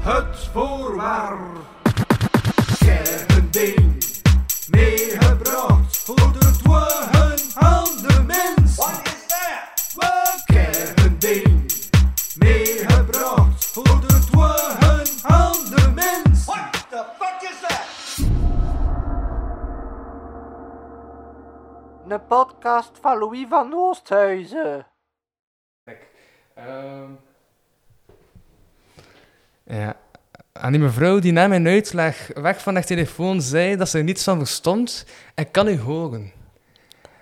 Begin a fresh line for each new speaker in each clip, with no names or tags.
Het voorwaar. ding meegebracht voor de dwagen aan de mens.
What is that?
We ding meegebracht voor de dwagen aan de mens.
What the fuck is that?
Een podcast van Louis van Oosthuizen.
Ehm. Ja. En die mevrouw die na mijn uitleg weg van de telefoon zei dat ze er niets van verstond, ik kan u horen.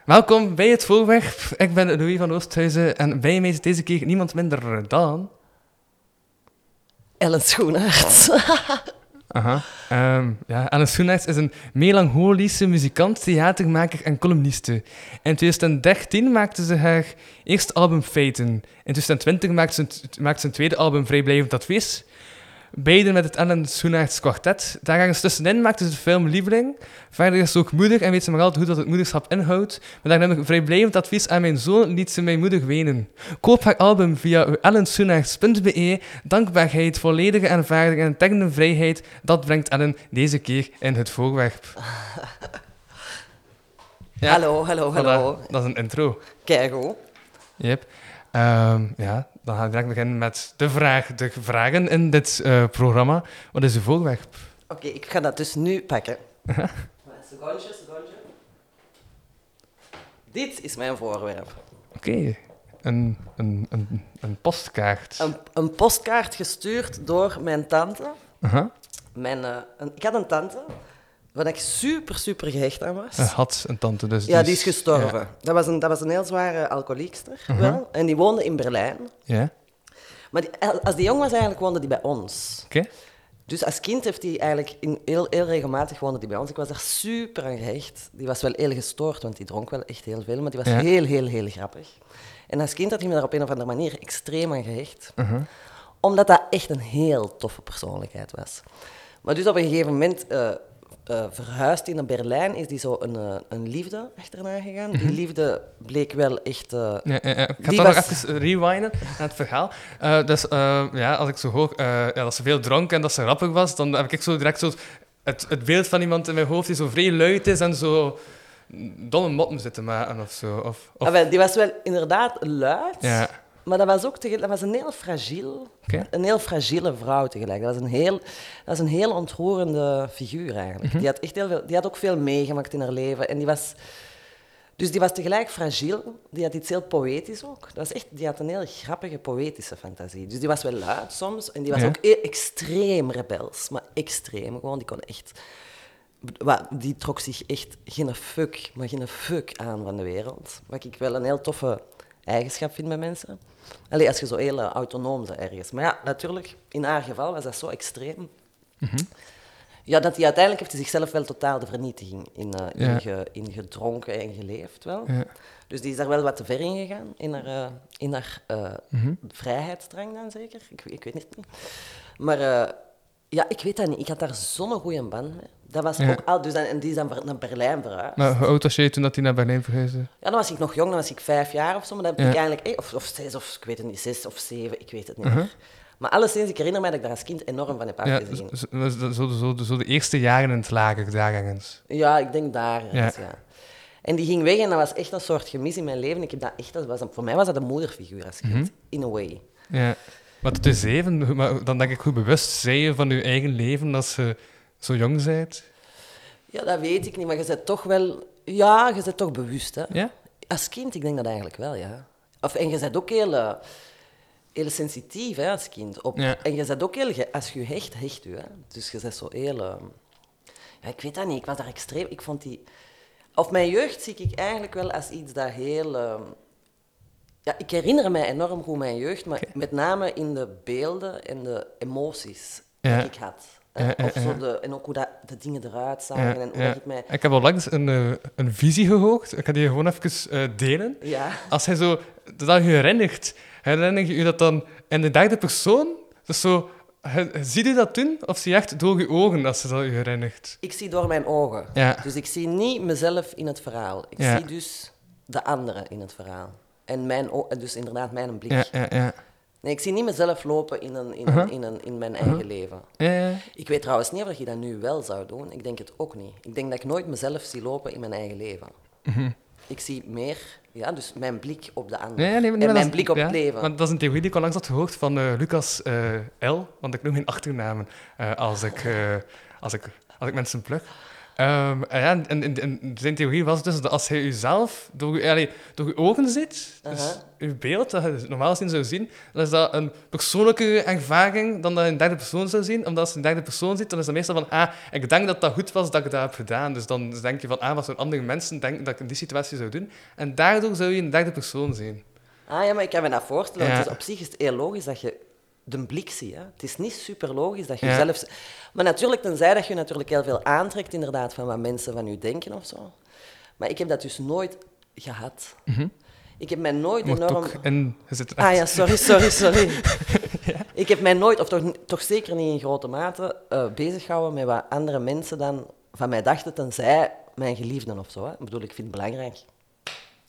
Welkom bij het voorwerp. Ik ben Louis van Oosthuizen en bij mij is deze keer niemand minder dan...
Ellen Schoenaerts.
Aha. Ehm, ja, Ellen Schoenaerts is een melancholische muzikant, theatermaker en columniste. In 2013 maakte ze haar eerste album Feiten. In 2020 maakte ze maakte ze een tweede album Vrijblijvend Advies. Beide met het Ellen Schoenaerts kwartet. Daar ergens tussenin maakte ze de film Lieveling. Verder is ze ook moeder en weet ze maar altijd goed wat het moederschap inhoudt. Maar daar neem ik vrijblijvend advies aan mijn zoon liet ze mijn moeder wenen. Koop haar album via ellenschoenaerts.be. Dankbaarheid, volledige ervaring en interne vrijheid, dat brengt Ellen deze keer in het voorwerp. Ja,
Hallo, hallo,
voilà,
hallo.
dat is een intro.
Keigoed.
Yep. Ehm, ja, dan ga ik direct beginnen met de, vraag, de vragen in dit eh, programma. Wat is uw voorwerp?
Oké, ik ga dat dus nu pakken. Secondje, secondje. Dit is mijn voorwerp.
Oké, een, een, een, een postkaart.
Een, een postkaart gestuurd door mijn tante. Mijn, eh, een- ik had een tante waar ik super, super gehecht aan was.
Een had een tante, dus
ja, die is gestorven. Dat, was een, dat was een heel zware alcoholiekster, wel. En die woonde in Berlijn.
Ja,
Maar die- als die jong was, eigenlijk woonde die bij ons.
oké.
Dus als kind heeft hij eigenlijk in, heel, heel regelmatig woonde die bij ons. Ik was daar super aan gehecht. Die was wel heel gestoord, want die dronk wel echt heel veel, maar die was
Ja.
heel, heel, heel grappig. En als kind had hij me daar op een of andere manier extreem aan gehecht.
Uh-huh.
Omdat dat echt een heel toffe persoonlijkheid was. Maar dus op een gegeven moment uh, uh, verhuisd naar Berlijn, is die zo een, uh, een liefde achterna gegaan. Die liefde bleek wel echt... uh,
Ja, ja, ja. Ik ga toch nog even rewinden naar het verhaal. Eh, dus eh, ja, als ik zo hoor eh, ja, dat ze veel dronk en dat ze grappig was, dan heb ik zo direct zo het, het beeld van iemand in mijn hoofd die zo vrij luid is en zo domme motten zit te maken of zo. Of, of,
ah, wel, die was wel inderdaad luid.
ja,
Maar dat was ook dat was een heel fragiel, een heel fragiele vrouw tegelijk. Dat was een heel, dat was een heel ontroerende figuur eigenlijk.
Mhm.
Die had echt heel veel, die had ook veel meegemaakt in haar leven en die was, dus die was tegelijk fragiel. Die had iets heel poëtisch ook. Dat was echt, die had een heel grappige poëtische fantasie. Dus die was wel luid soms en die was
Ja.
ook extreem rebels, maar extreem gewoon. Die kon echt, die trok zich echt geen fuck, maar geen fuck aan van de wereld. Wat ik wel een heel toffe eigenschap vind bij mensen. Allee, als je zo heel eh, autonoom bent ergens. Maar ja, natuurlijk, in haar geval was dat zo extreem. Ja, dat hij uiteindelijk heeft hij zichzelf wel totaal de vernietiging in, eh,
Ja.
inge- ingedronken en geleefd wel.
ja.
Dus die is daar wel wat te ver in gegaan, in haar, eh, in haar eh, vrijheidsdrang dan zeker. Ik, ik weet het niet. Maar ja, ik weet dat niet. Ik had daar zo'n goede band mee. Dat was
Ja.
ook al, dus dan, en die is dan naar Berlijn verhuisd.
Maar hoe oud was jij toen dat hij naar Berlijn verhuisde?
Ja, dan was ik nog jong, dan was ik vijf jaar of zo. Maar dan heb
Ja.
ik eigenlijk... eh, Of, of zes, of ik weet het niet, zes of zeven, ik weet het niet
Uh-huh.
meer. Maar alleszins, ik herinner mij dat ik daar als kind enorm van heb
Ja,
afgezien.
zo, zo, zo, zo, zo de eerste jaren in het lager daar ergens.
Ja, ik denk daar.
Ja.
ergens, Ja. En die ging weg en dat was echt een soort gemis in mijn leven. Ik heb dat echt, dat was een- voor mij was dat een moederfiguur als kind,
Mhm.
in a way.
Ja. Maar tot de zeven, maar dan denk ik hoe bewust je van je eigen leven als je zo jong bent.
Ja, dat weet ik niet, maar je bent toch wel... Ja, je bent toch bewust, hè.
Ja?
Als kind, ik denk dat eigenlijk wel, ja. Of, en je bent ook heel, eh, heel sensitief, hè, als kind. Op,
Ja.
En je bent ook heel... Als je hecht, hecht je, hè. Dus je bent zo heel... eh, ja, ik weet dat niet, ik was daar extreem... Ik vond die... Of mijn jeugd zie ik eigenlijk wel als iets dat heel... ja, ik herinner mij enorm goed mijn jeugd, maar met name in de beelden en de emoties
Ja.
die ik had. hè.
Ja, ja,
of zo
ja.
de, en ook hoe dat, de dingen eruit zagen en hoe ik mij...
Ik heb al langs een, eh, een visie gehoord. Ik ga die gewoon even eh, delen.
Ja.
Als hij zo dat je herinnert, herinner je je dat dan in de derde persoon? Dus zo, he- zie je dat doen? Of zie je echt door je ogen als je dat je herinnert?
Ik zie door mijn ogen. Dus ik zie niet mezelf in het verhaal. Ik zie dus de anderen in het verhaal. En mijn, dus inderdaad mijn blik.
Ja, ja, ja.
Nee, ik zie niet mezelf lopen in, een, in,
Uh-huh.
in, een, in mijn eigen leven.
Ja, ja.
Ik weet trouwens niet of je dat nu wel zou doen. Ik denk het ook niet. Ik denk dat ik nooit mezelf zie lopen in mijn eigen leven. Ik zie meer, ja, dus mijn blik op de ander.
Nee, nee, nee,
en mijn
is-
blik op het leven.
Want dat is een theorie die ik al langs had gehoord van eh, Lucas eh, L. Want ik noem geen achternamen eh, als, ik, als, ik, als ik mensen pluk. Ehm, en zijn theorie was dus dat als je jezelf door, je- allee, door je ogen ziet, dus je beeld dat je normaal gezien zou zien, dan is dat een persoonlijke ervaring dan dat je een derde persoon zou zien. Omdat als je een derde persoon ziet, dan is dat meestal van, ah, ik denk dat dat goed was dat ik dat heb gedaan. Dus dan denk je van, ah, wat zouden andere mensen denken dat ik in die situatie zou doen. En daardoor zou je een derde persoon zien.
Ah ja, maar ik kan me dat voorstellen.
Ja.
Is, op zich is het heel logisch dat je de blik ziet. Hè? Het is niet super logisch dat je
Ja.
zelf... Maar natuurlijk, tenzij dat je natuurlijk heel veel aantrekt inderdaad van wat mensen van je denken of zo. Maar ik heb dat dus nooit gehad. Ik heb mij nooit
Maar
enorm...
en zit
Ah ja, sorry, sorry, sorry. Ik heb mij nooit, of toch, toch zeker niet in grote mate, eh bezig gehouden met wat andere mensen dan van mij dachten, tenzij mijn geliefden of zo. Hè. Ik bedoel, ik vind het belangrijk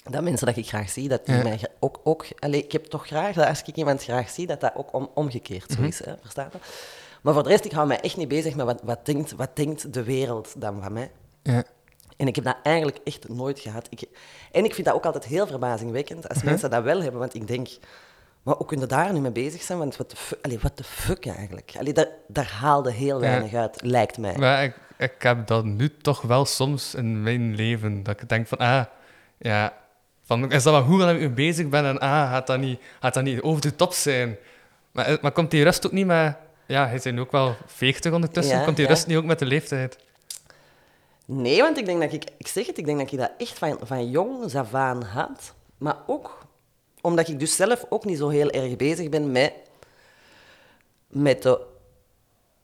dat mensen dat ik graag zie, dat die
Ja.
mij ook... ook allee, ik heb toch graag dat als ik iemand graag zie, dat dat ook om, omgekeerd zo is. Hè, verstaat je? Maar voor de rest, ik hou mij echt niet bezig met wat, wat, denkt, wat denkt de wereld dan van mij.
Ja.
En ik heb dat eigenlijk echt nooit gehad. Ik, en ik vind dat ook altijd heel verbazingwekkend als mensen dat wel hebben. Want ik denk, maar hoe kun je daar nu mee bezig zijn? Want wat de fuck, the fuck eigenlijk? Allee, daar, daar haalde heel weinig uit, lijkt mij.
Maar ik, ik heb dat nu toch wel soms in mijn leven. Dat ik denk van, ah, ja, van, is dat wel goed dat ik mee bezig ben? En ah, gaat dat niet, gaat dat niet over de top zijn? Maar, eh, maar komt die rust ook niet met... Ja, hij zijn ook wel 40 ondertussen.
Ja,
komt die
ja.
rust niet ook met de leeftijd?
Nee, want ik denk dat ik, ik zeg het, ik denk dat ik dat echt van, van jongs af aan had. Maar ook omdat ik dus zelf ook niet zo heel erg bezig ben met, met, de,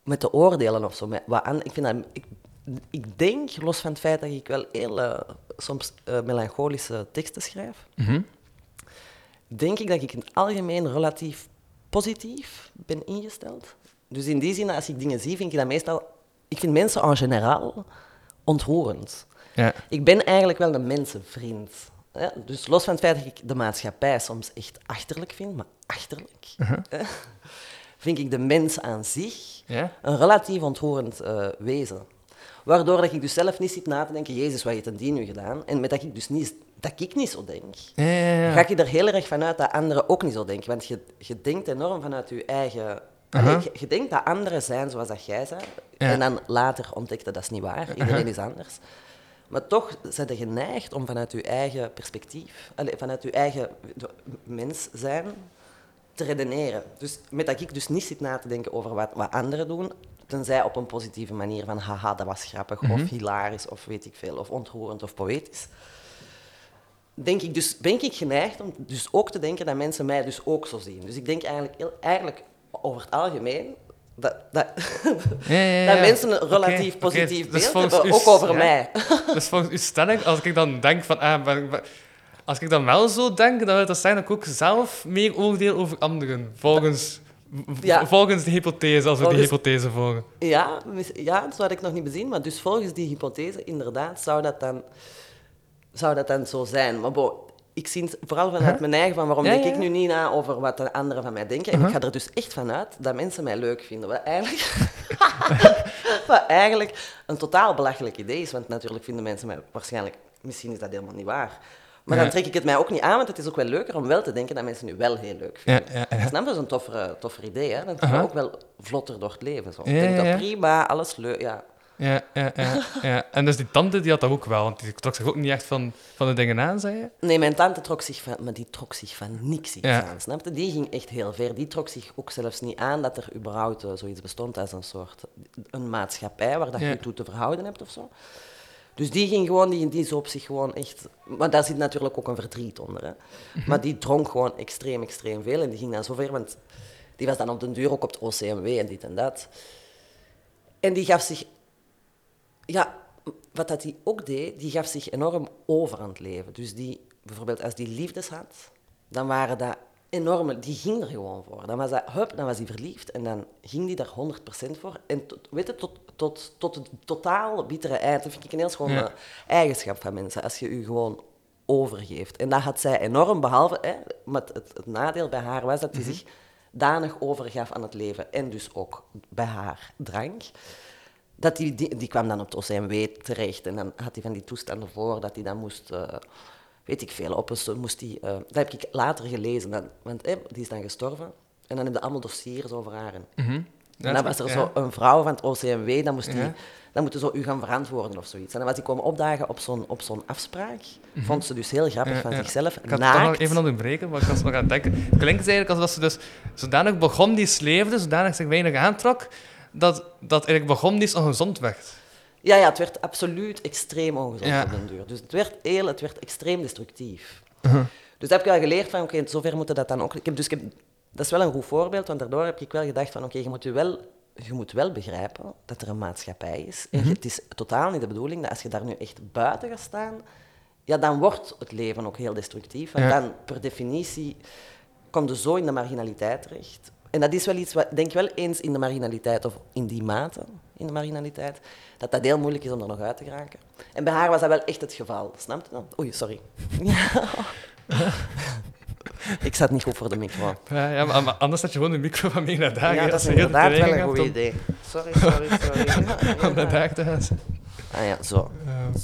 met de oordelen of zo. Met wat aan, ik, vind dat, ik, ik denk, los van het feit dat ik wel heel soms eh, melancholische teksten schrijf, denk ik dat ik in het algemeen relatief positief ben ingesteld. Dus in die zin, als ik dingen zie, vind ik dat meestal... Ik vind mensen en generaal ontroerend.
Ja.
Ik ben eigenlijk wel een mensenvriend. hè. Dus los van het feit dat ik de maatschappij soms echt achterlijk vind, maar achterlijk, hè, vind ik de mens aan zich
Ja?
een relatief ontroerend eh, wezen. Waardoor dat ik dus zelf niet zit na te denken, Jezus, wat heeft een die nu gedaan? En met dat ik dus niet, dat ik niet zo denk.
Ja, ja, ja.
Ga je er heel erg vanuit dat anderen ook niet zo denken. Want je, je denkt enorm vanuit je eigen... Je, je denkt dat anderen zijn zoals dat jij bent.
Ja.
En dan later ontdekte dat is niet waar. Iedereen is anders. Maar toch zijn je geneigd om vanuit je eigen perspectief, vanuit je eigen mens zijn, te redeneren. Dus met dat ik dus niet zit na te denken over wat, wat anderen doen, tenzij op een positieve manier van haha, dat was grappig, of hilarisch, of weet ik veel, of ontroerend, of poëtisch denk ik dus, ben ik geneigd om dus ook te denken dat mensen mij dus ook zo zien. Dus ik denk eigenlijk, heel- eigenlijk over het algemeen dat, dat,
Ja, ja, ja.
dat mensen een relatief
oké.
positief
Dus
beeld hebben, ook over mij.
Dus volgens uw stelling, als ik dan denk van... Ah, ben- ben- als ik dan wel zo denk, dan wil dat zijn dat ik ook zelf meer oordeel over anderen. Volgens,
Ja.
volgens de hypothese, als we die hypothese volgen.
Ja, mis- ja, dat had ik nog niet bezien, maar dus volgens die hypothese, inderdaad, zou dat dan, zou dat dan zo zijn. Maar bo, ik zie het vooral vanuit mijn eigen van waarom
Ja,
denk
ja,
ik nu niet na over wat de anderen van mij denken. En ik ga er dus echt vanuit dat mensen mij leuk vinden. Wat eigenlijk, wat eigenlijk een totaal belachelijk idee is, want natuurlijk vinden mensen mij waarschijnlijk, misschien is dat helemaal niet waar. Maar dan trek ik het mij ook niet aan, want het is ook wel leuker om wel te denken dat mensen nu wel heel leuk vinden.
Ja, ja, ja.
Snap je? Dat is een toffer, toffer idee, hè? Dan
Aha.
ook wel vlotter door het leven. Zo. Ik denk dat prima, alles leuk, ja.
Ja, ja, ja, ja. En dus die tante die had dat ook wel, want die trok zich ook niet echt van, van de dingen aan, zei je?
Nee, mijn tante trok zich van, maar die trok zich van niks iets aan, snap je? Die ging echt heel ver. Die trok zich ook zelfs niet aan dat er überhaupt eh, zoiets bestond als een soort een maatschappij waar dat je toe te verhouden hebt of zo. Dus die ging gewoon, die, die is op zich gewoon echt... Maar daar zit natuurlijk ook een verdriet onder, hè.
Mhm.
Maar die dronk gewoon extreem, extreem veel. En die ging dan zo ver, want die was dan op den duur ook op het OCMW en dit en dat. En die gaf zich... Ja, wat dat die ook deed, die gaf zich enorm over aan het leven. Dus die, bijvoorbeeld als die liefdes had, dan waren dat enorme... Die ging er gewoon voor. Dan was dat, hup, dan was hij verliefd en dan ging die daar 100% voor. En tot, weet je, tot, tot, tot het totaal bittere eind, dat vind ik een heel schone
Ja.
eigenschap van mensen. Als je je gewoon overgeeft. En dat had zij enorm, behalve... Hè, maar het, nadeel bij haar was dat hij zich danig overgaf aan het leven. En dus ook bij haar drank. Dat die, die, die kwam dan op het OCMW terecht. En dan had hij van die toestanden voor dat hij dan moest... eh, weet ik veel, op een, moest hij... eh, dat heb ik later gelezen. Dan, want hè, die is dan gestorven. En dan heb je allemaal dossiers over haar. En, en dan was er zo een vrouw van het OCMW, dan, moest die, dan moeten ze u gaan verantwoorden of zoiets. En dan was die komen opdagen op zo'n, op zo'n afspraak. Vond ze dus heel grappig
Ja,
van
ja.
zichzelf.
Ik had toch nog even onderbreken, maar ik was nog aan het denken. Het klinkt eigenlijk alsof ze dus zodanig begon die sleefde, zodanig zich weinig aantrok, dat, dat eigenlijk begon die ongezond werd.
Ja, ja, het werd absoluut extreem ongezond
Ja.
op den duur. Dus het werd heel, het werd extreem destructief.
Uh-huh.
Dus dat heb ik wel geleerd van, oké, zover moeten dat dan ook... Ik heb, dus ik heb, dat is wel een goed voorbeeld, want daardoor heb ik wel gedacht van, oké, je moet je wel... Je moet wel begrijpen dat er een maatschappij is. En je- het is totaal niet de bedoeling dat als je daar nu echt buiten gaat staan, ja, dan wordt het leven ook heel destructief. Want
Ja.
dan, per definitie, kom je zo in de marginaliteit terecht. En dat is wel iets wat, ik denk wel eens in de marginaliteit, of in die mate in de marginaliteit, dat dat heel moeilijk is om er nog uit te geraken. En bij haar was dat wel echt het geval, snap je? dat? Oei, sorry. ik zat niet goed voor de micro.
Ja, ja maar, maar anders had je gewoon de micro van mij naar daar.
ja, dat is inderdaad wel een goed
om-
idee. Sorry, sorry, sorry.
Om naar daar te gaan.
Ah ja, zo.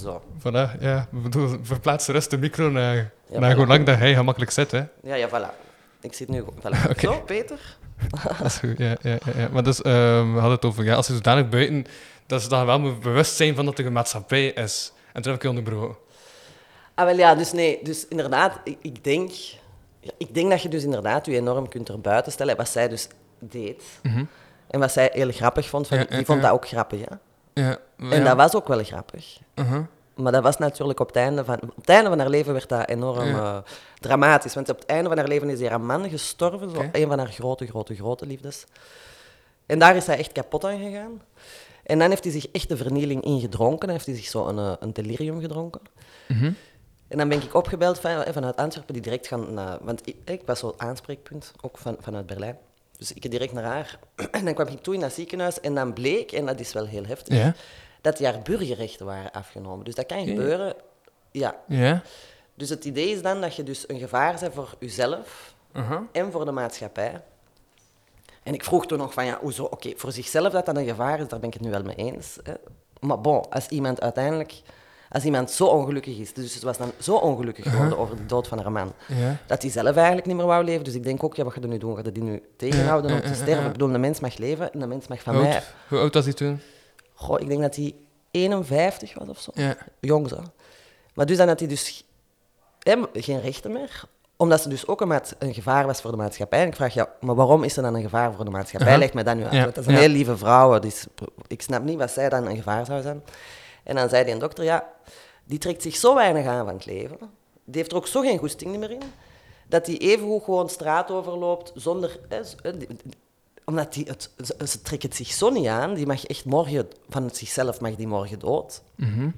Zo.
Voilà, ja. Bedoel, verplaats de rest de micro naar,
Ja,
naar
voilà.
hoe lang dat hij gemakkelijk zit. Hè.
Ja, ja, voilà. Ik zit nu... goed. Voilà. Zo, Peter?
Dat is goed, ja. ja, ja, ja. Maar dus, ehm, we hadden het over, ja, als je zodanig buiten, dat ze dan wel bewust zijn van dat er een maatschappij is. En toen heb ik je onderbroken.
Ah, wel ja, dus nee. Dus inderdaad, ik, ik denk... Ja, ik denk dat je dus inderdaad je enorm kunt erbuiten stellen. Wat zij dus deed. En wat zij heel grappig vond. Van,
Mhm. Ja,
vond dat ook grappig, ja.
Ja,
En dat was ook wel grappig.
uh
Maar dat was natuurlijk op het einde van, op het einde van haar leven werd dat enorm eh, dramatisch. Want op het einde van haar leven is haar man gestorven, zo, een van haar grote, grote, grote liefdes. En daar is hij echt kapot aan gegaan. En dan heeft hij zich echt de vernieling ingedronken. Dan heeft hij zich zo een, eh, een delirium gedronken.
Mhm.
En dan ben ik opgebeld van, eh, vanuit Antwerpen, die direct gaan naar... Want ik, ik was zo'n aanspreekpunt, ook van, vanuit Berlijn. Dus ik direct naar haar. En dan kwam ik toe in dat ziekenhuis en dan bleek, en dat is wel heel heftig,
Ja,
dat die haar burgerrechten waren afgenomen. Dus dat kan gebeuren, ja.
ja.
Dus het idee is dan dat je dus een gevaar bent voor jezelf
uh
en voor de maatschappij. En ik vroeg toen nog van, ja, hoezo? Oké, voor zichzelf dat dat een gevaar is, daar ben ik het nu wel mee eens. Hè. Maar bon, als iemand uiteindelijk... Als iemand zo ongelukkig is, dus ze was dan zo ongelukkig geworden over de dood van haar man,
Ja.
dat hij zelf eigenlijk niet meer wou leven. Dus ik denk ook, ja, wat ga je nu doen? Ga je die nu tegenhouden om te sterven? Ik bedoel, de mens mag leven en de mens mag van
Hoe
mij...
oud, hoe oud was hij toen?
Goh, ik denk dat hij 51 was of zo.
Ja.
Jong zo. Maar dus dan had hij dus geen rechten meer. Omdat ze dus ook een, een gevaar was voor de maatschappij. En ik vraag, ja, maar waarom is ze dan een gevaar voor de maatschappij?
Uh-huh.
Leg mij dat nu uit.
Ja,
dat is een heel lieve vrouw. Dus ik snap niet wat zij dan een gevaar zou zijn. En dan zei die een dokter, ja, die trekt zich zo weinig aan van het leven. Die heeft er ook zo geen goesting meer in. Dat die evengoed gewoon straat overloopt zonder... Hè, die- omdat die het, ze, trekt het zich zo niet aan. Die mag echt morgen, van het zichzelf mag die morgen dood.
Mhm.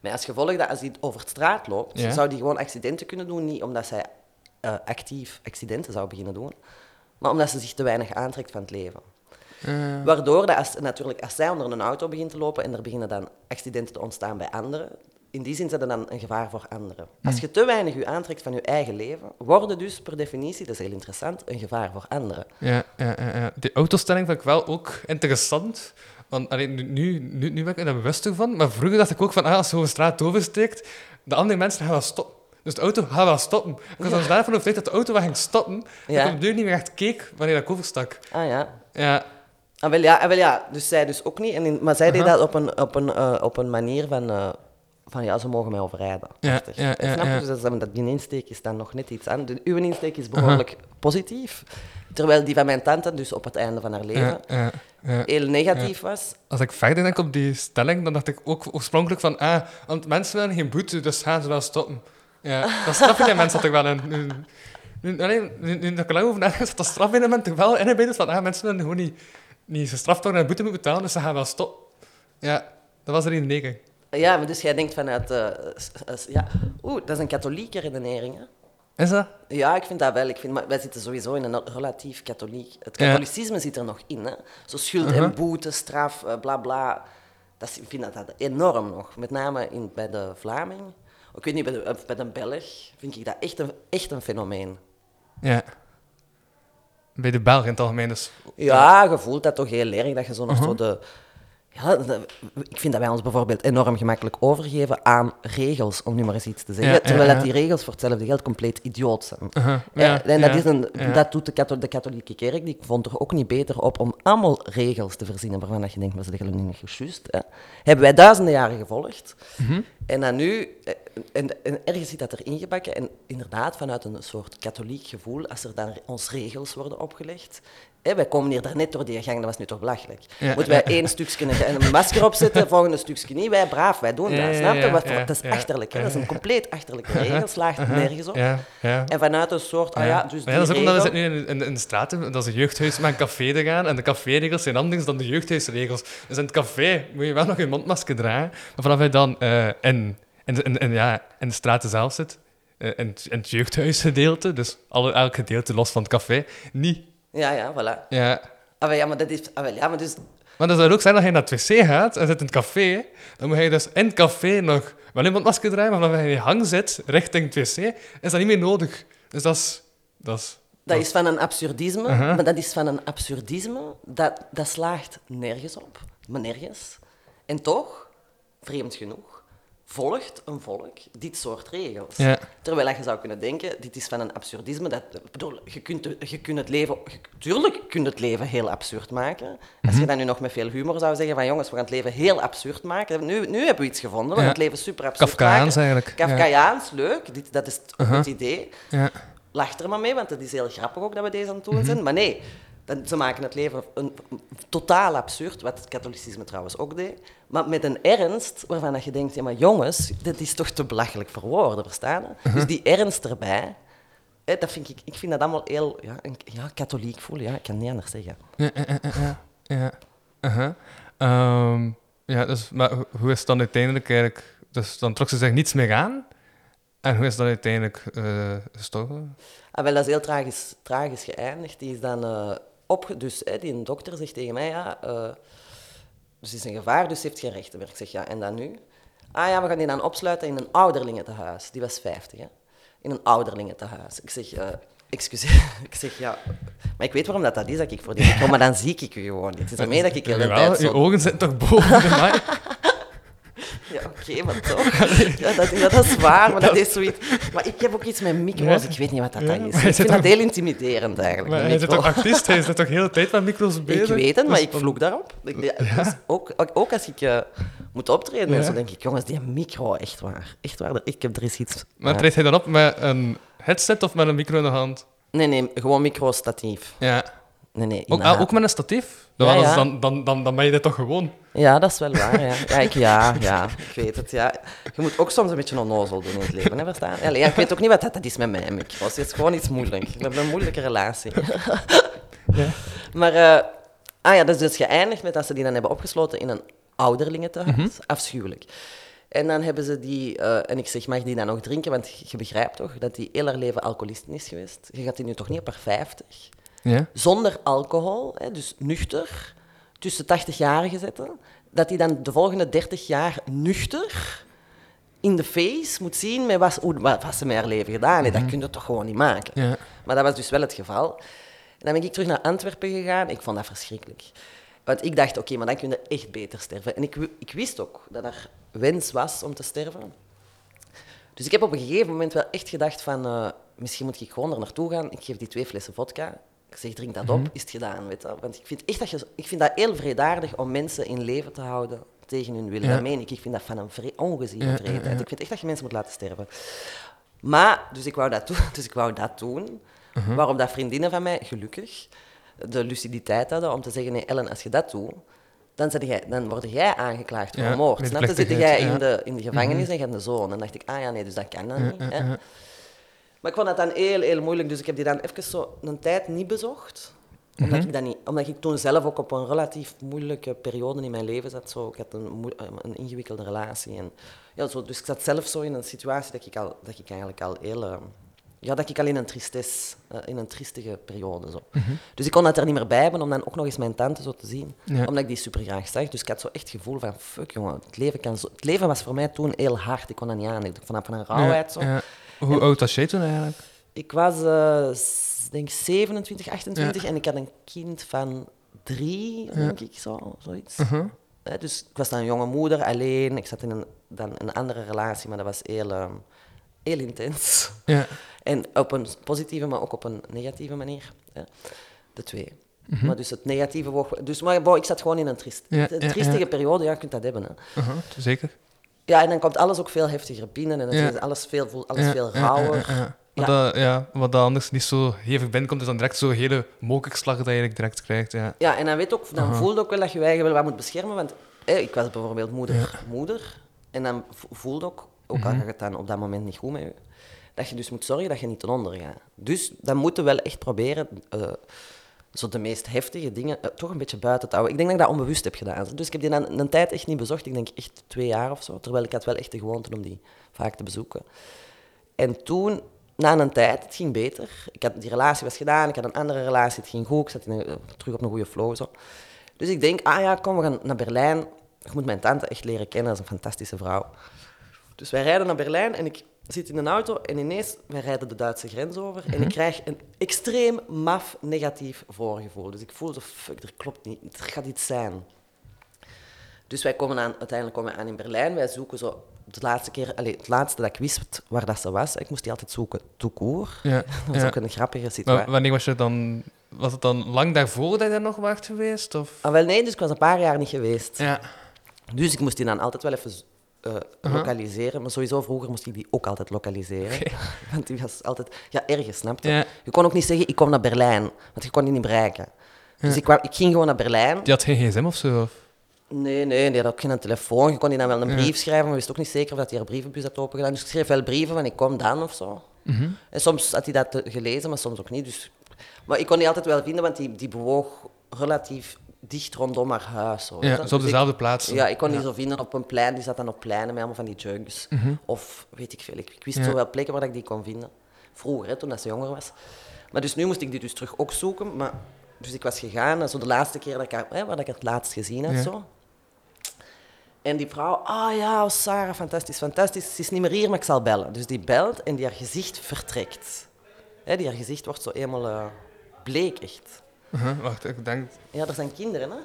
Maar als gevolg dat als die over de straat loopt,
Ja.
zou die gewoon accidenten kunnen doen. Niet omdat zij eh, actief accidenten zou beginnen doen, maar omdat ze zich te weinig aantrekt van het leven.
Eh,
Waardoor dat als, natuurlijk, als zij onder een auto begint te lopen en er beginnen dan accidenten te ontstaan bij anderen, in die zin zijn ze dan een gevaar voor anderen. Als je te weinig je aantrekt van je eigen leven, worden dus per definitie, dat is heel interessant, een gevaar voor anderen.
Ja, ja, ja, ja. Die autostelling vind ik wel ook interessant. Want allee, nu, nu, nu, nu ben ik me daar bewuster van. Maar vroeger dacht ik ook van, ah, als je een straat oversteekt, de andere mensen gaan wel stoppen. Dus de auto gaat wel stoppen. Ik was er daarvan overtuigd dat de auto wel ging stoppen.
Ja.
Dat ik op de deur niet meer echt keek wanneer ik overstak.
Ah ja,
Ja,
Ah, wel ja, ah, wel ja, dus zij dus ook niet. En in- maar zij deed dat op een, op een, eh, op een manier van, eh, van, ja, ze mogen mij overrijden.
Ja, ja, ja,
Snap je? Dus dat, die insteek is dan nog net iets aan. De, uw insteek is behoorlijk positief. Terwijl die van mijn tante dus op het einde van haar leven heel negatief was.
Als ik verder denk op die stelling, dan dacht ik ook oorspronkelijk van, ah, want mensen willen geen boete, dus gaan ze wel stoppen. Ja, dat straf in de mensen ik wel in. Nu, nu, allee, nu, nu dat ik er lang over nadenk, dat straf in de mensen wel in dus van, ah, mensen willen gewoon niet, niet gestraft worden en boete moeten betalen, dus ze gaan wel stoppen. Ja, dat was er in de
Ja, maar dus jij denkt vanuit... eh, ja, Oeh, dat is een katholieke redenering, hè?
Is dat?
Ja, ik vind dat wel. Ik vind, maar wij zitten sowieso in een relatief katholiek. Het
Ja.
katholicisme zit er nog in. Hè? Zo schuld
Uh-huh.
en boete, straf, eh, bla bla. Dat is, ik vind dat, dat enorm nog. Met name in, bij de Vlaming. Ik weet niet, bij de, bij de Belg vind ik dat echt een, echt een fenomeen.
Ja. Bij de Belgen in het algemeen, dus...
Ja, je voelt dat toch heel erg, dat je zo nog
Mhm.
zo de... Ja, de- ik vind dat wij ons bijvoorbeeld enorm gemakkelijk overgeven aan regels, om nu maar eens iets te zeggen.
Ja,
terwijl
ja.
dat die regels voor hetzelfde geld compleet idioot zijn.
Uh-huh,
Ja,
ja,
en dat, is een, dat doet de, katho- de katholieke kerk, die vond er ook niet beter op om allemaal regels te verzinnen waarvan dat je denkt, maar ze zeggen nu niet juist. Hebben wij duizenden jaren gevolgd.
Mhm.
En dan nu, eh, en, en ergens zit dat erin gebakken. En inderdaad, vanuit een soort katholiek gevoel, als er dan ons regels worden opgelegd. Hè, wij komen hier daarnet door die gang, dat was nu toch belachelijk.
Ja,
Moeten wij één stukje een, een masker opzetten, volgende stukje niet. Wij braaf, wij doen dat. Snap je? Wat- dat is achterlijk. Hè? Dat is een compleet achterlijke regel, slaagt nergens op.
Ja, ja.
En vanuit een soort, ah ja, dus
dat is ook omdat we zitten nu in, in, in de dat is een jeugdhuis met een café te gaan. En de caféregels zijn anders dan de jeugdhuisregels. Dus in het café moet je wel nog je mondmasker dragen. Maar vanaf je dan in, in, de- in, in- ja, in de straten zelf zit, eh, in, het- in het jeugdhuisgedeelte, dus alle, elk gedeelte los van het café, niet.
Ja, ja, voilà.
Ja.
Ah, ja, maar dat is... Ah, ja, maar dus...
Maar dat zou ook zijn dat je naar het wc gaat en zit in het café, dan moet je dus in het café nog wel een mondmasker dragen, maar vanaf je in je hang zit, richting het wc, is dat niet meer nodig. Dus dat is... Dat is
Dat is van een absurdisme, maar dat is van een absurdisme, dat, dat slaagt nergens op, maar nergens. En toch, vreemd genoeg, volgt een volk dit soort regels.
Ja.
Terwijl je zou kunnen denken, dit is van een absurdisme, dat, bedoel, je kunt, je kunt het leven, je- tuurlijk kun je het leven heel absurd maken. Als
Mhm.
je dan nu nog met veel humor zou zeggen van jongens, we gaan het leven heel absurd maken. Nu, nu hebben we iets gevonden, we gaan
Ja.
het leven super absurd
Kafkaans
maken.
eigenlijk. ja.
Kafkaiaans, leuk, dit, dat is het, het idee
Ja.
lach er maar mee, want het is heel grappig ook dat we deze aan het doen
Mhm.
zijn. Maar nee, dan, ze maken het leven een, een- totaal absurd, wat het katholicisme trouwens ook deed. Maar met een ernst waarvan dat je denkt, ja maar jongens, dit is toch te belachelijk voor woorden, verstaan?
Mhm.
Dus die ernst erbij, hè, dat vind ik, ik vind dat allemaal heel ja, een, ja, katholiek voelen. Ja, ik kan niet anders zeggen.
Ja, ja, ja, ja. Ehm, ja, dus, maar ho- hoe is het dan uiteindelijk eigenlijk... Dus dan trok ze zich niets meer aan. En hoe is dat uiteindelijk eh, gestorven?
Ah, wel, dat is heel tragisch, tragisch geëindigd. Die is dan uh, Dus hè, die een dokter zegt tegen mij, ja, uh, dus is een gevaar, dus heeft geen rechten meer. Ik zeg, ja, en dan nu? Ah ja, we gaan die dan opsluiten in een ouderlingentehuis. Die was 50, hè. In een ouderlingentehuis. Ik zeg, uh, excuseer. ik zeg, ja... Maar ik weet waarom dat, dat is, dat ik voor die micro, maar dan zie ik u gewoon niet. Het is ermee dat ik heel de tijd
je
zo...
ogen zitten toch boven de?
Ja, oké, maar toch. Ja, dat, is waar, maar dat is zoiets... Maar ik heb ook iets met micro's,
Ja.
ik weet niet wat dat,
Ja,
dat
maar
is.
je
Ik vind dat heel intimiderend, eigenlijk,
Maar is
micro.
toch artiest? Hij is toch heel de tijd met micro's bezig?
Ik weet het, maar
Dus
ik
dan-
vloek daarop. Dus ook, ook, als ik eh, moet optreden, en zo denk ik, jongens, die micro, echt waar. Echt waar, ik heb er eens iets...
Maar treedt hij dan op met een headset of met een micro in de hand?
Nee, nee, gewoon micro-statief.
Ja.
Nee, nee,
Ook, ah, ook met een statief? Dan,
Ja,
anders
ja.
Dan, dan, dan, dan ben je dit toch gewoon?
Ja, dat is wel waar, ja. Ja, ik, ja, ja, ik weet het, ja. Je moet ook soms een beetje onnozel doen in het leven, hè, verstaan? Ja, ja, ik weet ook niet wat dat, dat is met mij. Het is gewoon iets moeilijk. We hebben een moeilijke relatie.
Ja.
Maar, eh, ah ja, dat is dus geëindigd met dat ze die dan hebben opgesloten in een ouderlingentehuis.
Mhm.
Afschuwelijk. En dan hebben ze die, eh, en ik zeg, mag die dan nog drinken? Want je begrijpt toch dat die heel haar leven alcoholist is geweest. Je gaat die nu toch niet op haar 50?
Ja.
Zonder alcohol, hè, dus nuchter, tussen 80-jarigen zetten. Dat die dan de volgende 30 jaar nuchter in de face moet zien met wat, hoe, wat, wat ze met haar leven gedaan heeft. Dat kun je toch gewoon niet maken.
Ja.
Maar dat was dus wel het geval. En dan ben ik terug naar Antwerpen gegaan. Ik vond dat verschrikkelijk. Want ik dacht, oké, maar dan kun je echt beter sterven. En ik, ik wist ook dat er wens was om te sterven. Dus ik heb op een gegeven moment wel echt gedacht van... eh, misschien moet ik gewoon er naartoe gaan. Ik geef die twee flessen vodka. Ik zeg, drink dat op. Is het gedaan, weet je. Want ik vind, echt dat je, ik vind dat heel vredaardig om mensen in leven te houden tegen hun wil.
Ja.
Dat meen ik. Ik vind dat van een vre ongeziene
Ja,
vreedheid. Ik vind echt dat je mensen moet laten sterven. Maar, dus ik wou dat doen. Dus ik wou dat doen.
Mhm.
Waarom dat vriendinnen van mij, gelukkig, de luciditeit hadden om te zeggen, nee Ellen, als je dat doet, dan, jij, dan word jij aangeklaagd voor
Ja,
moord. Dan zit jij in de, in de gevangenis en je hebt een zoon. En dan dacht ik, ah ja, nee, dus dat kan dan niet. Hè? Maar ik vond dat dan heel, heel moeilijk. Dus ik heb die dan even zo een tijd niet bezocht. Omdat,
Mhm.
ik dat niet, omdat ik toen zelf ook op een relatief moeilijke periode in mijn leven zat. Zo, ik had een, een ingewikkelde relatie. En, ja, zo, dus ik zat zelf zo in een situatie dat ik, al, dat ik eigenlijk al heel, eh, ja, dat ik al in een tristes, eh, in een triestige periode zo. Dus ik kon dat er niet meer bij hebben om dan ook nog eens mijn tante zo te zien.
Ja.
Omdat ik die super graag zag. Dus ik had zo echt het gevoel van, fuck jongen, het leven, kan zo... het leven was voor mij toen heel hard. Ik kon dat niet aan. Ik vanaf een rauwheid zo.
Ja. Hoe oud was jij toen eigenlijk?
Ik was, eh, denk 27, 28 en ik had een kind van drie, denk ik, zo, zoiets.
Uh-huh.
Dus ik was dan een jonge moeder, alleen. Ik zat in een, dan een andere relatie, maar dat was heel, ehm, heel intens.
Ja.
En op een positieve, maar ook op een negatieve manier. De twee. Maar dus het negatieve woog... Dus, maar ik zat gewoon in een.
Ja,
een triestige
ja.
periode. Ja, je kunt dat hebben. Hè.
Uh-huh. Zeker.
Ja, en dan komt alles ook veel heftiger binnen. En
Ja.
is alles veel, voel- alles veel rauwer.
ja, ja. Wat,
Ja.
Dat, ja, wat dat anders niet zo hevig binnenkomt, is dan direct zo'n hele mokerslag dat je eigenlijk direct krijgt. Ja.
Ja, en dan, weet ook, dan voelde ook wel dat je je eigen wel wat moet beschermen. Want ik was bijvoorbeeld moeder, moeder. En dan vo- voelde ook, ook
Mhm.
al gaat het dan op dat moment niet goed met je, dat je dus moet zorgen dat je niet ten onder gaat. Dus dan moeten we wel echt proberen eh, zo de meest heftige dingen eh, toch een beetje buiten te houden. Ik denk dat ik dat onbewust heb gedaan. Dus ik heb die dan een tijd echt niet bezocht. Ik denk echt twee jaar of zo. Terwijl ik had wel echt de gewoonte om die vaak te bezoeken. En toen, na een tijd, het ging beter. Ik had, die relatie was gedaan, ik had een andere relatie, het ging goed. Ik zat een- terug op een goede flow. Zo. Dus ik denk, ah ja, kom, we gaan naar Berlijn. Je moet mijn tante echt leren kennen, dat is een fantastische vrouw. Dus wij rijden naar Berlijn en ik zit in een auto en ineens, wij rijden de Duitse grens over en ik krijg een extreem maf negatief voorgevoel. Dus ik voel zo, fuck, er klopt niet, er gaat iets zijn. Dus wij komen aan, uiteindelijk komen we aan in Berlijn. Wij zoeken zo de laatste keer, allez, het laatste dat ik wist waar dat ze was. Ik moest die altijd zoeken, court.
Ja,
Dat was
ja.
ook een grappige
Maar
situatie.
wanneer was je dan... Was het dan lang daarvoor dat je daar nog was geweest? Of?
Ah, wel nee, dus ik was een paar jaar niet geweest.
Ja.
Dus ik moest die dan altijd wel even
Uh-huh.
lokaliseren. Maar sowieso vroeger moest ik die ook altijd lokaliseren. Want die was altijd ja, ergens, snap je?
Ja.
Je kon ook niet zeggen, ik kom naar Berlijn. Want je kon die niet bereiken. Dus ik, kwam, ik ging gewoon naar Berlijn.
Die had geen gsm of zo? Of?
Nee, nee, die had ook geen telefoon. Je kon die dan wel een brief schrijven, maar wist ook niet zeker of dat hij haar brievenbus had opengedaan. Dus ik schreef wel brieven van ik kom dan of zo.
Mhm.
En soms had hij dat gelezen, maar soms ook niet. Dus... Maar ik kon die altijd wel vinden, want die, die bewoog relatief dicht rondom haar huis. Je.
Ja, op
Dus ik-
dezelfde plaats.
Ja, ik kon die zo vinden op een plein. Die zat dan op pleinen met allemaal van die junks.
Mhm.
Of weet ik veel. Ik, ik wist
Ja.
zo wel plekken waar ik die kon vinden. Vroeger, hè, toen dat ze jonger was. Maar dus nu moest ik die dus terug ook zoeken. Maar, dus ik was gegaan, en zo de laatste keer dat ik haar, hè, waar ik het laatst gezien had.
Ja.
Zo. En die vrouw, ah ja, oh, Sarah, fantastisch, fantastisch. Ze is niet meer hier, maar ik zal bellen. Dus die belt en die haar gezicht vertrekt. Hè, die haar gezicht wordt zo helemaal eh, bleek, echt.
Uh-huh, Wacht, ik denk...
Ja, er zijn kinderen, hè?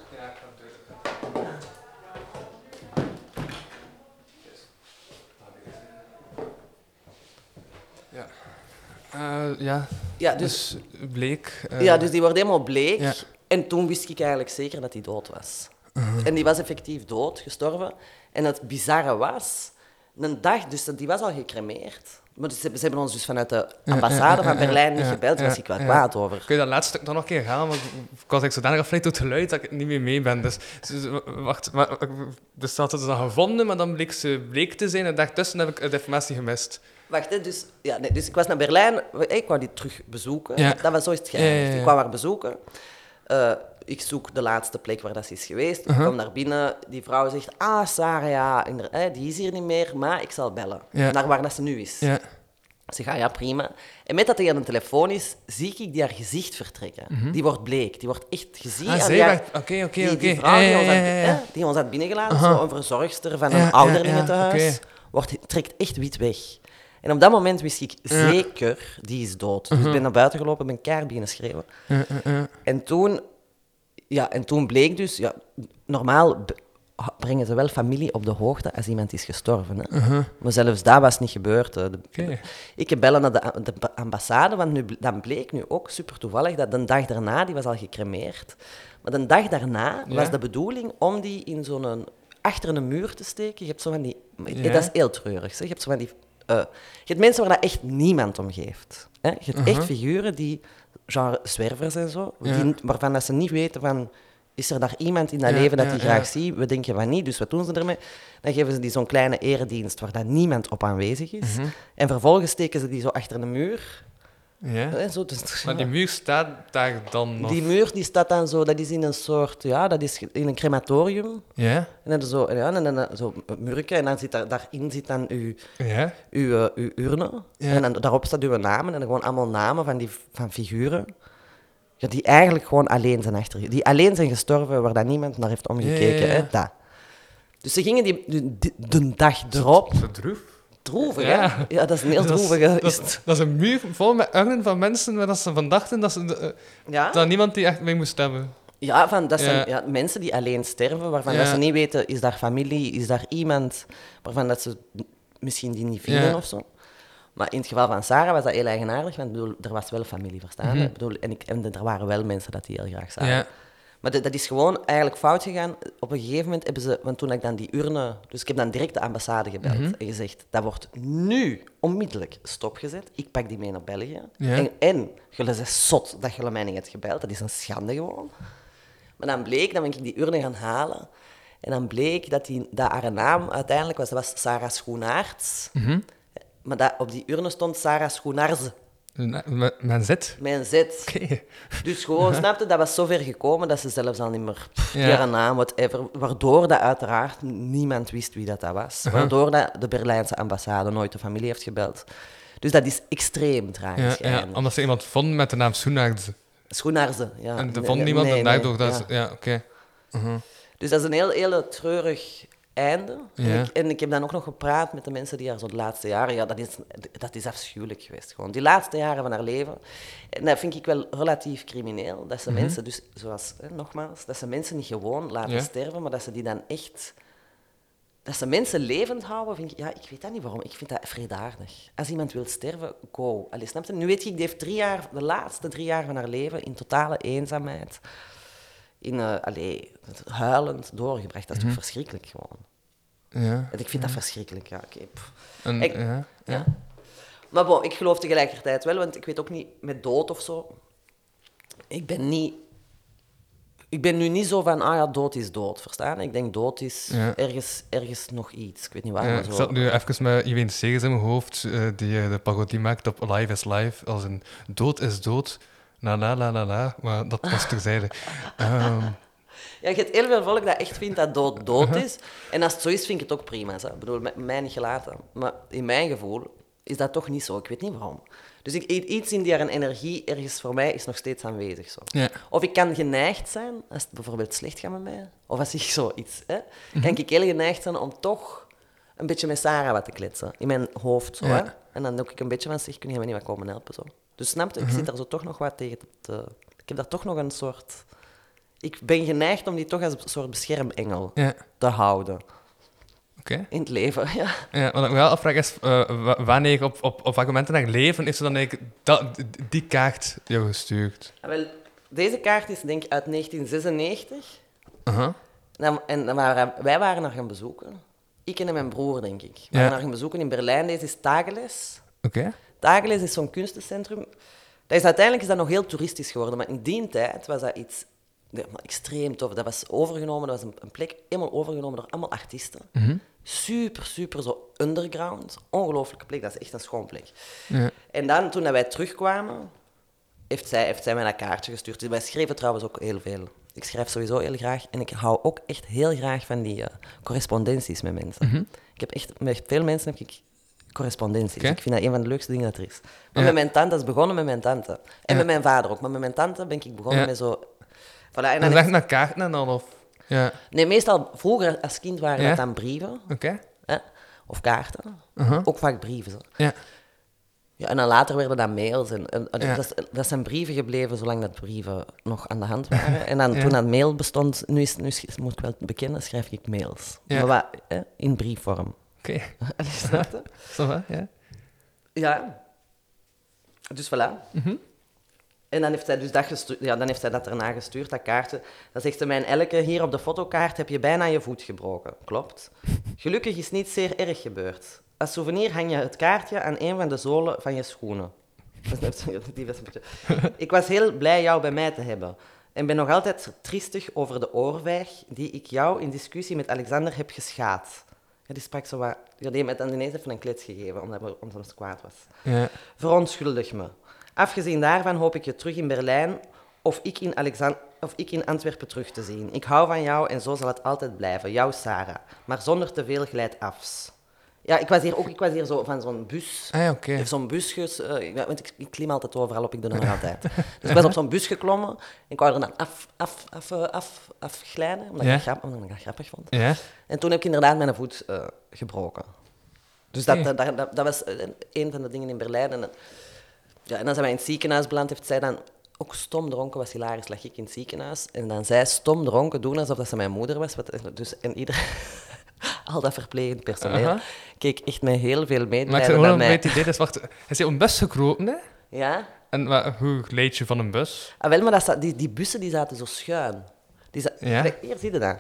Ja. Eh, ja,
Ja, dus,
dus bleek... eh,
ja, dus die wordt helemaal bleek.
Ja.
En toen wist ik eigenlijk zeker dat hij dood was. En die was effectief dood, gestorven. En het bizarre was, een dag, dus die was al gecremeerd. Maar ze, ze hebben ons dus vanuit de ambassade van Berlijn niet gebeld, daar was ik
ja.
kwaad over.
Kun je dat laatste stuk dan nog een keer herhalen? Want ik ik was ik zodanig afgeleid door het geluid dat ik niet meer mee ben. Dus, dus, wacht, maar, dus dat had ze dan gevonden, maar dan bleek ze bleek te zijn en daartussen heb ik de informatie gemist.
Wacht, hè, dus, ja, nee, dus ik was naar Berlijn, ik wou die terug bezoeken.
Ja.
Dat was zo is het
Ja, ja,
geëindigd.
ja.
Ik wou haar bezoeken. Eh, ik zoek de laatste plek waar dat ze is geweest. Ik kom naar binnen, die vrouw zegt, ah, Sarah, ja, die is hier niet meer, maar ik zal bellen.
Ja.
Naar waar dat ze nu is.
Ja.
Ze gaat, ja, prima. En met dat hij aan de telefoon is, zie ik die haar gezicht vertrekken. Die wordt bleek, die wordt echt gezien.
Mhm. Ah, oké, oké,
die-
oké.
vrouw die, ons had, die ons had binnengelaten,
Aha.
zo een verzorgster van een ouderlingentehuis,
ja,
wordt, trekt echt wit weg. En op dat moment wist ik zeker, die is dood. Dus
Mhm.
ik ben naar buiten gelopen, ben kaart beginnen schreeuwen. En toen, ja, en toen bleek dus, ja, normaal brengen ze wel familie op de hoogte als iemand is gestorven. Hè? Maar zelfs dat was niet gebeurd. hè. De-
Uh-huh. Oké.
Ik heb bellen naar de, de ba- ambassade, want nu, dan bleek nu ook super toevallig dat de dag daarna, die was al gecremeerd, maar de dag daarna
Ja.
was de bedoeling om die in zo'n achter een muur te steken. Je hebt zo van die,
Ja.
dat is heel treurig. Zeg. Je hebt zo van die, eh, je hebt mensen waar dat echt niemand om geeft. Hè? Je hebt echt figuren die, genre zwervers en zo, die, waarvan dat ze niet weten van, is er daar iemand in dat
Ja,
leven dat
ja,
die
ja.
graag ziet? We denken van niet, dus wat doen ze ermee? Dan geven ze die zo'n kleine eredienst waar dat niemand op aanwezig is.
Mhm.
En vervolgens steken ze die zo achter een muur.
Ja.
Hè, zo, dus,
Maar die muur staat daar dan nog.
die muur die staat dan zo, dat is in een soort, ja, dat is in een crematorium.
Ja?
En dan zo, ja, en dan zo muurtje, en dan zit daar, daarin zit dan uw,
Ja?
uw, eh, uw urne.
Ja.
En dan, daarop staat uw namen, en dan gewoon allemaal namen van, die, van figuren. Ja, die eigenlijk gewoon alleen zijn achter. Die alleen zijn gestorven, waar dan niemand naar heeft omgekeken.
Ja, ja, ja.
Hè, dat. Dus ze gingen die, de, de dag erop.
Zo droef.
Droevig,
Ja.
hè? Ja, dat is een heel
Dat is-. Dat, is- dat is een muur vol met urnen van mensen waar dat ze van dachten dat, ze, eh,
Ja?
dat niemand die echt mee moest hebben.
Ja, van, dat zijn
Ja.
ja, mensen die alleen sterven, waarvan dat ze niet weten, is daar familie, is daar iemand waarvan dat ze misschien die niet vinden of zo. Maar in het geval van Sarah was dat heel eigenaardig, want bedoel, er was wel familie, verstaan? Ik bedoel, en, ik, en er waren wel mensen dat die heel graag zagen. Maar dat, dat is gewoon eigenlijk fout gegaan. Op een gegeven moment hebben ze, want toen ik dan die urne, dus ik heb dan direct de ambassade gebeld
Mhm.
en gezegd, dat wordt nu onmiddellijk stopgezet. Ik pak die mee naar België.
Ja.
En, en jullie zijn zot dat jullie mij niet hebt gebeld. Dat is een schande gewoon. Maar dan bleek, dan ben ik die urne gaan halen. En dan bleek dat, die, dat haar naam uiteindelijk was, dat was Sarah Schoenaerts.
Mhm.
Maar dat, op die urne stond Sarah Schoenaerze,
Een zet.
een.
Oké.
Dus gewoon, snapte, dat was zover gekomen dat ze zelfs al niet meer,
Ja.
haar naam, whatever, waardoor dat uiteraard niemand wist wie dat, dat was. Waardoor dat de Berlijnse ambassade nooit de familie heeft gebeld. Dus dat is extreem tragisch
Ja, ja, omdat ze iemand vonden met de naam Soenaerts.
Schoenaerze, ja.
En er vond niemand
nee,
en daardoor
nee,
dat
ja.
Ja, oké.
Dus dat is een heel, heel treurig einde. En, ik, en ik heb dan ook nog gepraat met de mensen die haar zo de laatste jaren... Ja, dat is, dat is afschuwelijk geweest gewoon. Die laatste jaren van haar leven. En dat vind ik wel relatief crimineel. Dat ze mensen, dus zoals, hè, nogmaals, dat ze mensen niet gewoon laten
Ja.
sterven, maar dat ze die dan echt... Dat ze mensen levend houden, vind ik... Ja, ik weet dat niet waarom. Ik vind dat vredaardig. Als iemand wil sterven, go. Allee, snap je? Nu weet je, die heeft drie jaar, de laatste drie jaar van haar leven in totale eenzaamheid in, allee, huilend doorgebracht. Dat is toch verschrikkelijk gewoon.
Ja.
En ik vind dat verschrikkelijk, ja. oké, pff.
En,
Ik-
ja.
ja. Maar bon, ik geloof tegelijkertijd wel, want ik weet ook niet met dood of zo. Ik ben niet... Ik ben nu niet zo van, ah ja, dood is dood, verstaan? Ik denk dood is
Ja.
ergens, ergens nog iets. Ik weet niet waar,
Ja,
maar
ik zat nu even met Iwijn Segers in mijn hoofd, eh, die eh, de parodie maakt op Live is Live, als een dood is dood, la la la la la, maar dat was terzijde. Ehm
Ja, je hebt heel veel volk dat echt vindt dat dood dood is. En als het zo is, vind ik het ook prima. Hè. Ik bedoel, met mij niet gelaten. Maar in mijn gevoel is dat toch niet zo. Ik weet niet waarom. Dus ik, iets in die energie ergens voor mij is nog steeds aanwezig. Zo.
Ja.
Of ik kan geneigd zijn, als het bijvoorbeeld slecht gaat met mij, of als ik zoiets, hè,
Mhm.
kan ik heel geneigd zijn om toch een beetje met Sarah wat te kletsen. In mijn hoofd. Zo,
Ja.
hè. En dan doe ik een beetje van, zeg, kun je mij niet wat komen helpen? Zo. Dus snap je, ik
Mhm.
zit daar zo toch nog wat tegen te... Ik heb daar toch nog een soort... Ik ben geneigd om die toch als een soort beschermengel
ja,
te houden
oké.
in het leven. Ja.
Ja, wat ik me wel afvraag is, eh, wa- wanneer, op, op, op welke momenten in haar leven is ze dan eigenlijk dat, die kaart jou gestuurd?
Ah, Wel, deze kaart is denk ik uit 1996.
Aha.
En, en waren, wij waren haar gaan bezoeken. Ik en mijn broer, denk ik. We waren haar gaan bezoeken in Berlijn. Deze is Tageles.
Oké.
Tageles is zo'n kunstencentrum. Dat is, uiteindelijk is dat nog heel toeristisch geworden, maar in die tijd was dat iets extreem tof. Dat was overgenomen, dat was een, een plek helemaal overgenomen door allemaal artiesten. Super, super zo underground. Ongelooflijke plek, dat is echt een schoon plek.
Ja.
En dan, toen wij terugkwamen, heeft zij, heeft zij mij dat kaartje gestuurd. Wij schreven trouwens ook heel veel. Ik schrijf sowieso heel graag. En ik hou ook echt heel graag van die eh, correspondenties met mensen. Ik heb echt, met veel mensen heb ik correspondenties. Ik vind dat een van de leukste dingen dat er is. Maar
Ja.
met mijn tante, dat is begonnen met mijn tante. En
Ja.
met mijn vader ook. Maar met mijn tante ben ik begonnen met zo... Voilà, en dan
zeg naar kaarten en dan, of... Ja,
Nee, meestal vroeger als kind waren dat dan brieven.
oké.
Hè? Of kaarten.
Uh-huh.
Ook vaak brieven. Zo.
Ja.
Ja, en dan later werden dat mails. En, en-
Ja.
dat, dat zijn brieven gebleven zolang dat brieven nog aan de hand waren. En dan
Ja.
toen dat mail bestond, nu, is, nu is- moet ik wel bekennen, schrijf ik mails.
Ja.
Maar wat, hè, in briefvorm.
Oké.
Allee, snap je?
Ja.
Ja. Dus voilà.
Mhm.
En dan heeft, zij dus dat gestuurd, ja, dan heeft dat erna gestuurd, dat kaartje. Dan zegt ze mij, Elke, hier op de fotokaart heb je bijna je voet gebroken. Klopt. Gelukkig is niet zeer erg gebeurd. Als souvenir hang je het kaartje aan een van de zolen van je schoenen. Ik was heel blij jou bij mij te hebben. En ben nog altijd triestig over de oorvijg die ik jou in discussie met Alexander heb geschaad. Ja, die sprak zo wat... Ja, die heeft dan ineens even een klets gegeven, omdat, ze kwaad was.
Ja.
Verontschuldig me. Afgezien daarvan hoop ik je terug in Berlijn of ik in, of ik in Antwerpen terug te zien. Ik hou van jou en zo zal het altijd blijven. Jouw Sarah. Maar zonder te veel glijdafs. Ja, ik was hier ook ik was hier zo van zo'n bus.
Ah.
Of zo'n bus, ges- eh, want ik, ik klim altijd overal op, ik doe dat nog altijd. Dus ik was op zo'n bus geklommen en ik wou er dan af, af, af, eh, af, afglijden, omdat,
Ja.
ik dat grap, omdat ik dat grappig vond.
Ja?
En toen heb ik inderdaad mijn voet eh, gebroken. Dus dat, dat, dat, was een van de dingen in Berlijn. En, ja, en dan zijn wij in het ziekenhuis beland, heeft zij dan ook stom dronken, was hilarisch, lag ik in het ziekenhuis. En dan zij stom dronken doen alsof dat ze mijn moeder was. Wat, dus, en ieder, al dat verplegend personeel keek echt met heel veel
Maar ik
naar
gewoon
mij.
idee, dus wacht, hij is een bus gekropen, hè?
Ja?
En hoe leed je van een bus?
Ah, wel, maar dat, die, die bussen die zaten zo schuin. Die
Ja?
Kijk, hier zie je dat.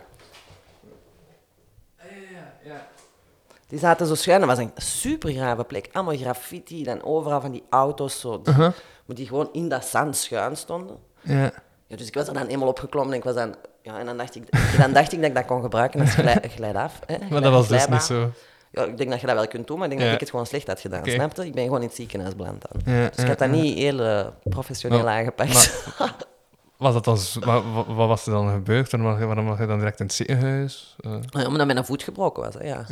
Die zaten zo schuin. Dat was een super grave plek. Allemaal graffiti en overal van die auto's. Zo, die,
Uh-huh.
maar die gewoon in dat zand schuin stonden.
Ja.
Ja, dus ik was er dan eenmaal opgeklommen en ik was dan... Ja, en dan dacht ik, dan dacht ik dat ik dat kon gebruiken als glij, glijdaf. Hè,
Maar dat was dus niet zo.
Ja, ik denk dat je dat wel kunt doen, maar ik denk
Ja.
dat ik het gewoon slecht had gedaan.
Oké.
Snap je? Ik ben gewoon in het ziekenhuis beland dan.
Ja,
dus ik had dat niet heel eh, professioneel
Maar-
aangepakt.
Was dat dan, zo- wa- wa- wat, was er dan gebeurd? En waarom was je dan direct in het ziekenhuis? Eh,
Ja, omdat mijn voet gebroken was, hè, ja.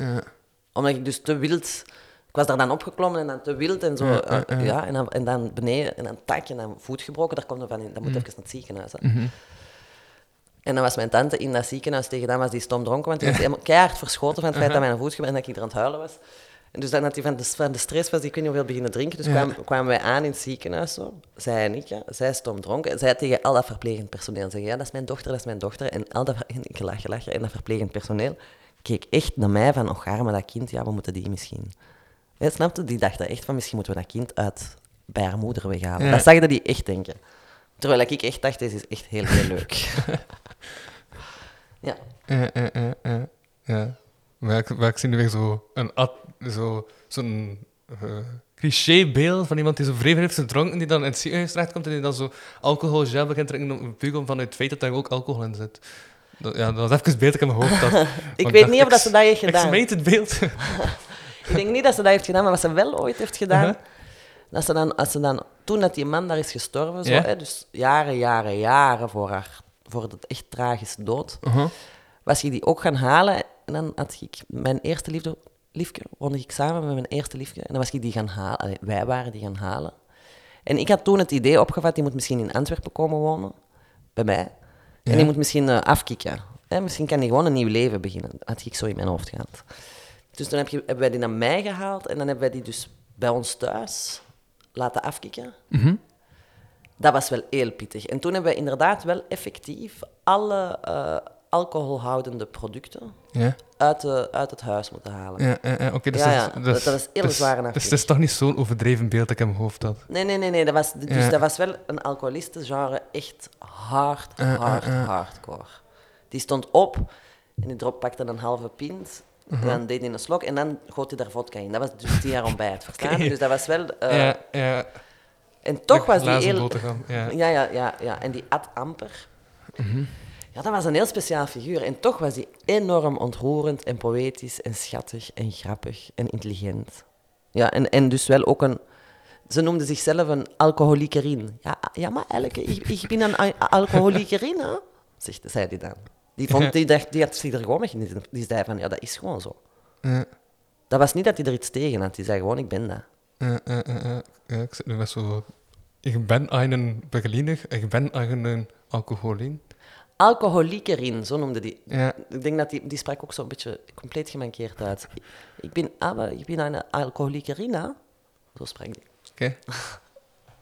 Omdat ik dus te wild... Ik was daar dan opgeklommen en dan te wild en zo.
Ja, ja, ja.
ja, en, dan, en dan beneden en dan tak en dan voet gebroken. Daar komt er van in. Dan moet
Mhm.
even naar het ziekenhuis. Hè. En dan was mijn tante in dat ziekenhuis tegen dan was die stom dronken, want die was helemaal keihard verschoten van het feit dat mijn voet gebroken en dat ik er aan het huilen was. En dus dan had hij van de, van de stress was, ik weet niet hoeveel beginnen drinken. Dus
Ja.
kwamen, kwamen wij aan in het ziekenhuis, zo. zij en ik. Ja. Zij stom dronken. En zij tegen al dat verplegend personeel zeggen, ja, dat is mijn dochter, dat is mijn dochter. En al dat, en ik lach, lach, en dat verplegend personeel keek echt naar mij van, oh, maar dat kind, ja, we moeten die misschien... Ja, snapte? Die dachten echt van, misschien moeten we dat kind uit bij haar moeder weghalen.
Ja.
Dat zagden die echt denken. Terwijl ik echt dacht, deze is echt heel, heel leuk. ja.
Ja, ja, ja, ja. Maar ik, maar ik zie nu weer zo een ad- zo, zo'n eh, clichébeeld van iemand die zo vreemd heeft gedronken, die dan in het ziekenhuis terechtkomt en die dan zo alcoholgel begint te drinken om puur vanuit het feit dat daar ook alcohol in zit. Dat, ja, dat was even beter in mijn hoofd. Dat,
Ik weet niet of dat ze dat heeft
Ik
gedaan.
smeet het beeld.
Ik denk niet dat ze dat heeft gedaan, maar wat ze wel ooit heeft gedaan,
Uh-huh.
dat ze dan, als ze dan, toen dat die man daar is gestorven, zo, hè, dus jaren, jaren, jaren voor, haar, voor het echt tragische dood,
Uh-huh.
was ik die ook gaan halen. En dan had ik mijn eerste liefde, liefje, woonde ik samen met mijn eerste liefje. En dan was ik die gaan halen. Allee, wij waren die gaan halen. En ik had toen het idee opgevat, die moet misschien in Antwerpen komen wonen, bij mij. En die moet misschien eh, afkicken. Hè? Misschien kan die gewoon een nieuw leven beginnen. Dat had ik zo in mijn hoofd gehad. Dus toen heb je, hebben wij die naar mij gehaald en dan hebben wij die dus bij ons thuis laten afkicken.
Mhm.
Dat was wel heel pittig. En toen hebben we inderdaad wel effectief alle eh, alcoholhoudende producten
Ja,
uit, de, uit het huis moeten halen.
ja, ja, ja, oké. dus
Ja,
dat,
ja, dat- dat is heel
dus-
zwaar
Dus
afkick.
het is toch niet zo'n overdreven beeld dat ik in mijn hoofd had.
Nee, nee, nee, nee. Dat was, dus dat was wel een alcoholistengenre echt hard, hard, hardcore. Die stond op en die drop pakte een halve pint. En dan deed hij een slok en dan goot hij daar vodka in. Dat was dus tien jaar ontbijt, verstaan? Dus dat was wel... eh,
ja, ja.
En toch was die heel...
Ja,
ja, ja, ja. En die at amper.
Mhm.
Ja, dat was een heel speciaal figuur. En toch was hij enorm ontroerend en poëtisch en schattig en grappig en intelligent. Ja, en, en dus wel ook een... Ze noemde zichzelf een alcoholiekerin. Ja, ja maar Elke, ik, ik ben een alcoholiekerin, hè? Zegt, zei hij dan. Die, vond, die, dacht, die had zich er gewoon mee genieten. Die zei van, ja, dat is gewoon zo.
Ja.
Dat was niet dat hij er iets tegen had. Die zei gewoon, ik ben dat.
Ja, ja, ja, ja. Ja, ik zit nu met zo... Ik ben een Berliner, ik ben een alcoholien.
Alcoholiekerin, zo noemde die.
Ja.
Ik denk dat die, die sprak ook zo'n beetje compleet gemankeerd uit. Ik ben, aber, ik ben een alcoholiekerin, hè? Zo sprak die.
Oké.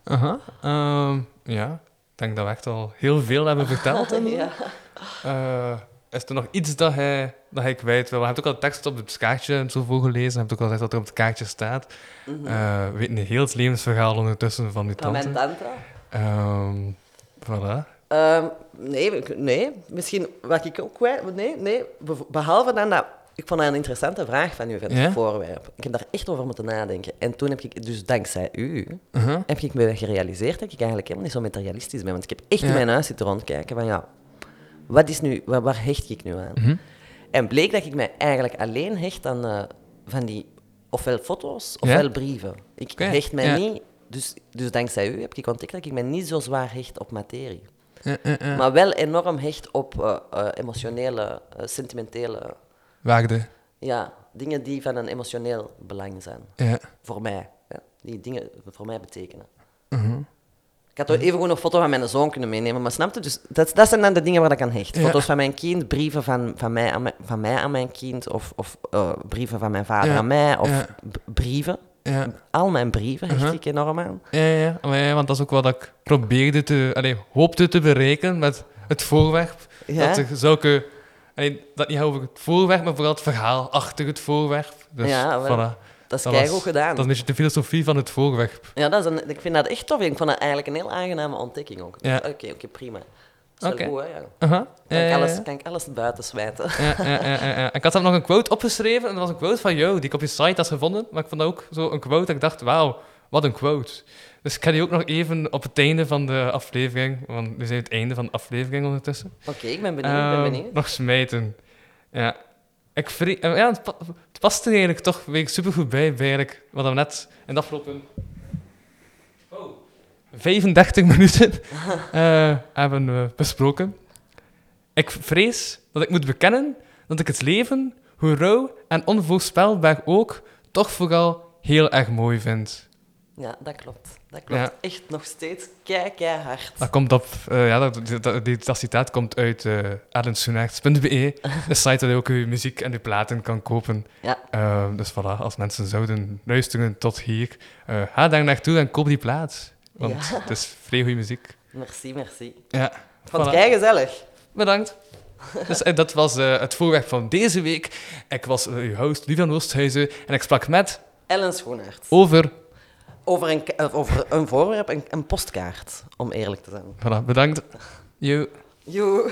Aha. Ehm, ja, ik denk dat we echt al heel veel hebben verteld.
Ja.
Eh, is er nog iets dat hij, dat hij kwijt wil? Je hebt ook al tekst op het kaartje en zo voorgelezen. Je hebt ook al gezegd wat er op het kaartje staat. Eh, we weten heel het levensverhaal ondertussen van
Mhm. Van
tante.
mijn tante.
Ehm, voilà.
Ehm, nee, nee, misschien wat ik ook kwijt... Nee, nee, be- behalve dan dat... Ik vond dat een interessante vraag van u, van het
Ja?
voorwerp. Ik heb daar echt over moeten nadenken. En toen heb ik, dus dankzij u,
Uh-huh.
heb ik me gerealiseerd dat ik eigenlijk helemaal niet zo materialistisch ben. Want ik heb echt in mijn huis zitten rondkijken van, ja, wat is nu, waar, waar hecht ik nu aan?
Mhm.
En bleek dat ik mij eigenlijk alleen hecht aan eh, van die ofwel foto's ofwel
Ja?
brieven. Ik hecht mij niet... dus, dus dankzij u heb ik ontdekt dat ik me niet zo zwaar hecht op materie. Maar wel enorm hecht op eh, eh, emotionele, eh, sentimentele
Waarde.
ja, dingen die van een emotioneel belang zijn.
Ja.
Voor mij. Ja, die dingen voor mij betekenen.
Mhm.
Ik had toch even gewoon een foto van mijn zoon kunnen meenemen, maar snap je? Dus dat, dat zijn dan de dingen waar ik aan hecht.
Ja.
Foto's van mijn kind, brieven van, van, mij, aan mijn, van mij aan mijn kind, of, of brieven van mijn vader
Ja.
aan mij, of
Ja.
brieven.
Ja.
Al mijn brieven hecht
Uh-huh.
ik enorm aan.
Ja, ja, ja, want dat is ook wat ik probeerde te, allee, hoopte te bereiken met het voorwerp.
Ja?
Dat er zulke, allee, dat niet over het voorwerp, maar vooral het verhaal achter het voorwerp. Dus
Ja,
voilà.
Dat is keigoed
was-
gedaan.
Dat is een beetje de filosofie van het voorwerp.
Ja, dat is een, ik vind dat echt tof. Ik vond dat eigenlijk een heel aangename ontdekking ook.
Ja.
Oké, oké, prima.
Oké.
wel goed, hè? Ja. Kan,
Ja,
ik alles, kan ik alles buiten smijten?
Ja, ja, ja, ja, ja. Ik had dan nog een quote opgeschreven en dat was een quote van jou, die ik op je site had gevonden. Maar ik vond dat ook zo een quote dat ik dacht, wauw, wat een quote. Dus ik ga die ook nog even op het einde van de aflevering, want we zijn het einde van de aflevering ondertussen.
Oké, ik ben benieuwd, ben
Ehm,
benieuwd.
nog smijten. Ja. Ik eh, ja, het, pa- het past er eigenlijk toch weer supergoed bij, bij eigenlijk, wat we net in de afgelopen... Oh, 35 minuten eh, hebben we besproken. Ik vrees dat ik moet bekennen dat ik het leven, hoe rauw en onvoorspelbaar ook, toch vooral heel erg mooi vind.
Ja, dat klopt. Dat klopt.
Ja.
Echt nog steeds kei, keihard.
Dat komt op, eh, ja, dat, dat, die- dat citaat komt uit uh, de site waar je ook uw muziek en uw platen kan kopen.
Ja.
Dus voilà, als mensen zouden luisteren tot hier, ga daar naartoe en koop die plaat. Want
Ja.
het is vrij goede muziek.
Merci, merci.
Ja,
Ik vond
Voilà.
het gezellig.
bedankt. Dus eh, dat was eh, het voorwerp van deze week. Ik was eh, uw host, Vivian Oosthuizen, en ik sprak met
Ellen Schoenaert.
over...
Over een, over een voorwerp, een, een postkaart, om eerlijk te zijn.
Voilà, bedankt. Yo.
Joe.